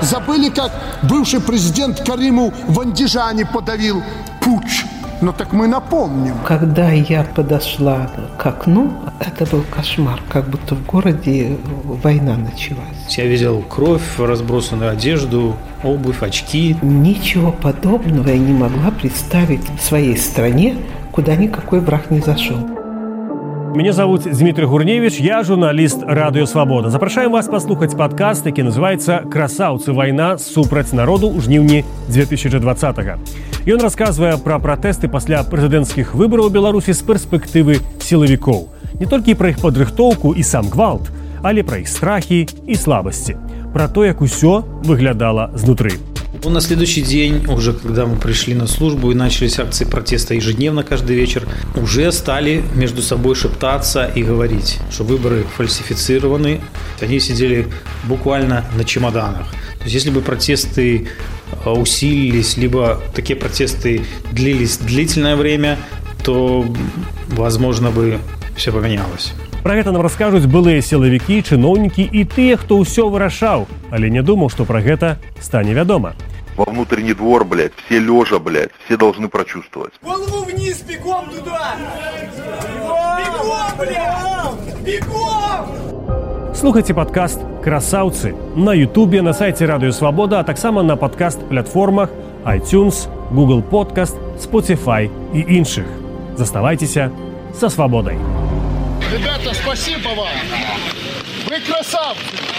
Забыли, как бывший президент Кариму в Андижане подавил путь. Ну так мы напомним. Когда я подошла к окну, это был кошмар, как будто в городе война началась. Я видел кровь, разбросанную одежду, обувь, очки. Ничего подобного я не могла представить в своей стране, куда никакой враг не зашел. Меня зовут Дмитрий Гурневич, я журналіст радыё свабода запрашаем вас паслухаць падкаст які называется красаўцы вайна супраць народу ў жніўні 2020 ён расказвае пра пратэсты пасля прэзідэнцкіх выбараў беларусі з перспектывы сілавікоў не толькі пра іх падрыхтоўку і сам гвалт але пра іх страхі і слабасці пра то як усё выглядала знутры Ну, на следующий день, уже когда мы пришли на службу и начались акции протеста ежедневно каждый вечер, уже стали между собой шептаться и говорить, что выборы фальсифицированы. Они сидели буквально на чемоданах. То есть если бы протесты э, усилились, либо такие протесты длились длительное время, то, возможно, бы все поменялось. Пра гэта нам раскажуць былыя сілавікі, чыноўнікі і тыя, хто ўсё вырашаў, але не думаў, што пра гэта стане вядома. Во внутренний двор, блядь, все лежа, блядь, все должны прочувствовать. Голову вниз, бегом туда! Бегом, блядь! Бегом! Слухайце падкаст красаўцы на Ютубе на сайце радыё свабода, а таксама на падкаст-платформах iTunes, Google Podcast, Spotify і іншых. Заставайцеся са свабодай. Ребята, спасибо вам. Вы красавцы.